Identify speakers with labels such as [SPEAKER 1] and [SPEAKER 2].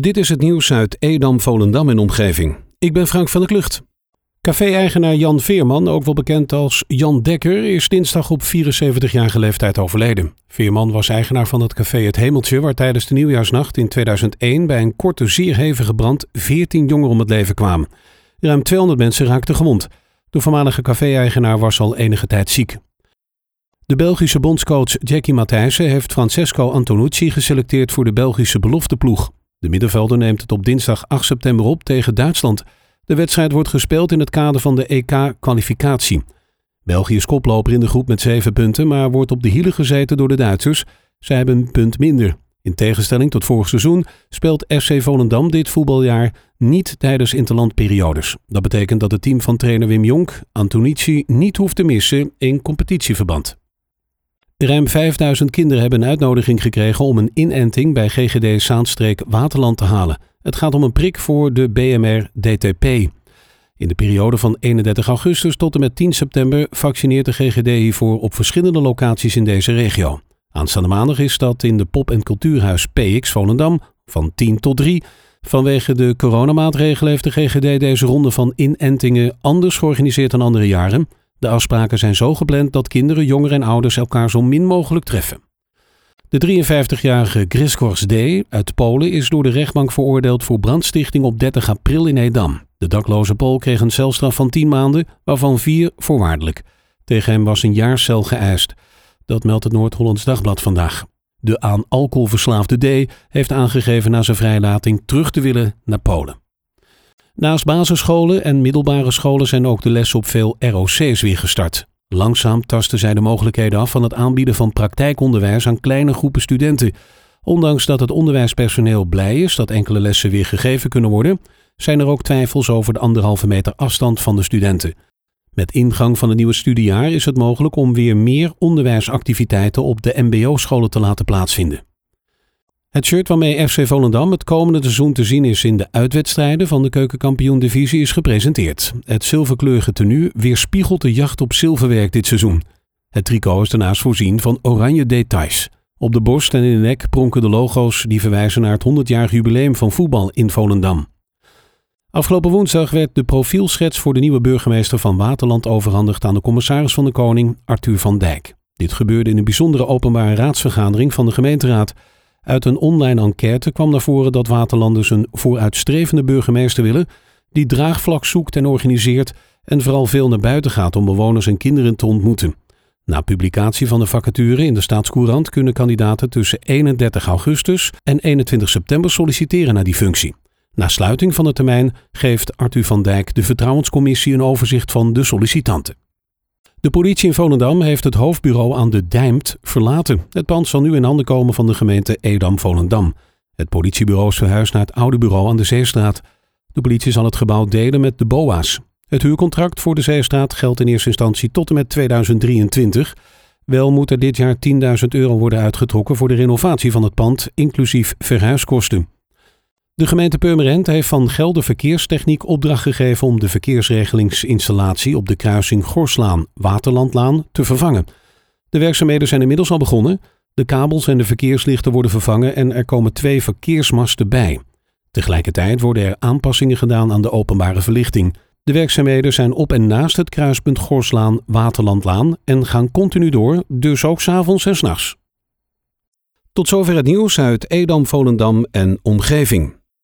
[SPEAKER 1] Dit is het nieuws uit Edam, Volendam en omgeving. Ik ben Frank van der Klucht. Café-eigenaar Jan Veerman, ook wel bekend als Jan Dekker, is dinsdag op 74-jarige leeftijd overleden. Veerman was eigenaar van het café Het Hemeltje, waar tijdens de nieuwjaarsnacht in 2001 bij een korte, zeer hevige brand 14 jongeren om het leven kwamen. Ruim 200 mensen raakten gewond. De voormalige café-eigenaar was al enige tijd ziek. De Belgische bondscoach Jackie Matthijssen heeft Francesco Antonucci geselecteerd voor de Belgische belofteploeg. De middenvelder neemt het op dinsdag 8 september op tegen Duitsland. De wedstrijd wordt gespeeld in het kader van de EK-kwalificatie. België is koploper in de groep met zeven punten, maar wordt op de hielen gezeten door de Duitsers. Zij hebben een punt minder. In tegenstelling tot vorig seizoen speelt FC Volendam dit voetbaljaar niet tijdens interlandperiodes. Dat betekent dat het team van trainer Wim Jonk Antonici niet hoeft te missen in competitieverband. Ruim 5000 kinderen hebben een uitnodiging gekregen om een inenting bij GGD Zaanstreek Waterland te halen. Het gaat om een prik voor de BMR-DTP. In de periode van 31 augustus tot en met 10 september vaccineert de GGD hiervoor op verschillende locaties in deze regio. Aanstaande maandag is dat in de Pop- en Cultuurhuis PX Volendam van 10 tot 3. Vanwege de coronamaatregelen heeft de GGD deze ronde van inentingen anders georganiseerd dan andere jaren. De afspraken zijn zo gepland dat kinderen, jongeren en ouders elkaar zo min mogelijk treffen. De 53-jarige Griskors D. uit Polen is door de rechtbank veroordeeld voor brandstichting op 30 april in Edam. De dakloze Pool kreeg een celstraf van 10 maanden, waarvan 4 voorwaardelijk. Tegen hem was een jaar cel geëist. Dat meldt het Noord-Hollands Dagblad vandaag. De aan alcohol verslaafde D. heeft aangegeven na zijn vrijlating terug te willen naar Polen. Naast basisscholen en middelbare scholen zijn ook de lessen op veel ROC's weer gestart. Langzaam tasten zij de mogelijkheden af van het aanbieden van praktijkonderwijs aan kleine groepen studenten. Ondanks dat het onderwijspersoneel blij is dat enkele lessen weer gegeven kunnen worden, zijn er ook twijfels over de anderhalve meter afstand van de studenten. Met ingang van het nieuwe studiejaar is het mogelijk om weer meer onderwijsactiviteiten op de MBO-scholen te laten plaatsvinden. Het shirt waarmee FC Volendam het komende seizoen te zien is in de uitwedstrijden van de keukenkampioen-divisie is gepresenteerd. Het zilverkleurige tenue weerspiegelt de jacht op zilverwerk dit seizoen. Het tricot is daarnaast voorzien van oranje details. Op de borst en in de nek pronken de logo's die verwijzen naar het 100-jarig jubileum van voetbal in Volendam. Afgelopen woensdag werd de profielschets voor de nieuwe burgemeester van Waterland overhandigd aan de commissaris van de Koning, Arthur van Dijk. Dit gebeurde in een bijzondere openbare raadsvergadering van de gemeenteraad. Uit een online enquête kwam naar voren dat Waterlanders een vooruitstrevende burgemeester willen, die draagvlak zoekt en organiseert en vooral veel naar buiten gaat om bewoners en kinderen te ontmoeten. Na publicatie van de vacature in de Staatscourant kunnen kandidaten tussen 31 augustus en 21 september solliciteren naar die functie. Na sluiting van de termijn geeft Arthur van Dijk de Vertrouwenscommissie een overzicht van de sollicitanten. De politie in Volendam heeft het hoofdbureau aan de Dijmt verlaten. Het pand zal nu in handen komen van de gemeente Edam-Volendam. Het politiebureau is verhuisd naar het oude bureau aan de Zeestraat. De politie zal het gebouw delen met de BOA's. Het huurcontract voor de Zeestraat geldt in eerste instantie tot en met 2023. Wel moet er dit jaar 10.000 euro worden uitgetrokken voor de renovatie van het pand, inclusief verhuiskosten. De gemeente Purmerend heeft van Gelder Verkeerstechniek opdracht gegeven om de verkeersregelingsinstallatie op de kruising Gorslaan-Waterlandlaan te vervangen. De werkzaamheden zijn inmiddels al begonnen. De kabels en de verkeerslichten worden vervangen en er komen twee verkeersmasten bij. Tegelijkertijd worden er aanpassingen gedaan aan de openbare verlichting. De werkzaamheden zijn op en naast het kruispunt Gorslaan-Waterlandlaan en gaan continu door, dus ook s'avonds en s'nachts. Tot zover het nieuws uit Edam, Volendam en omgeving.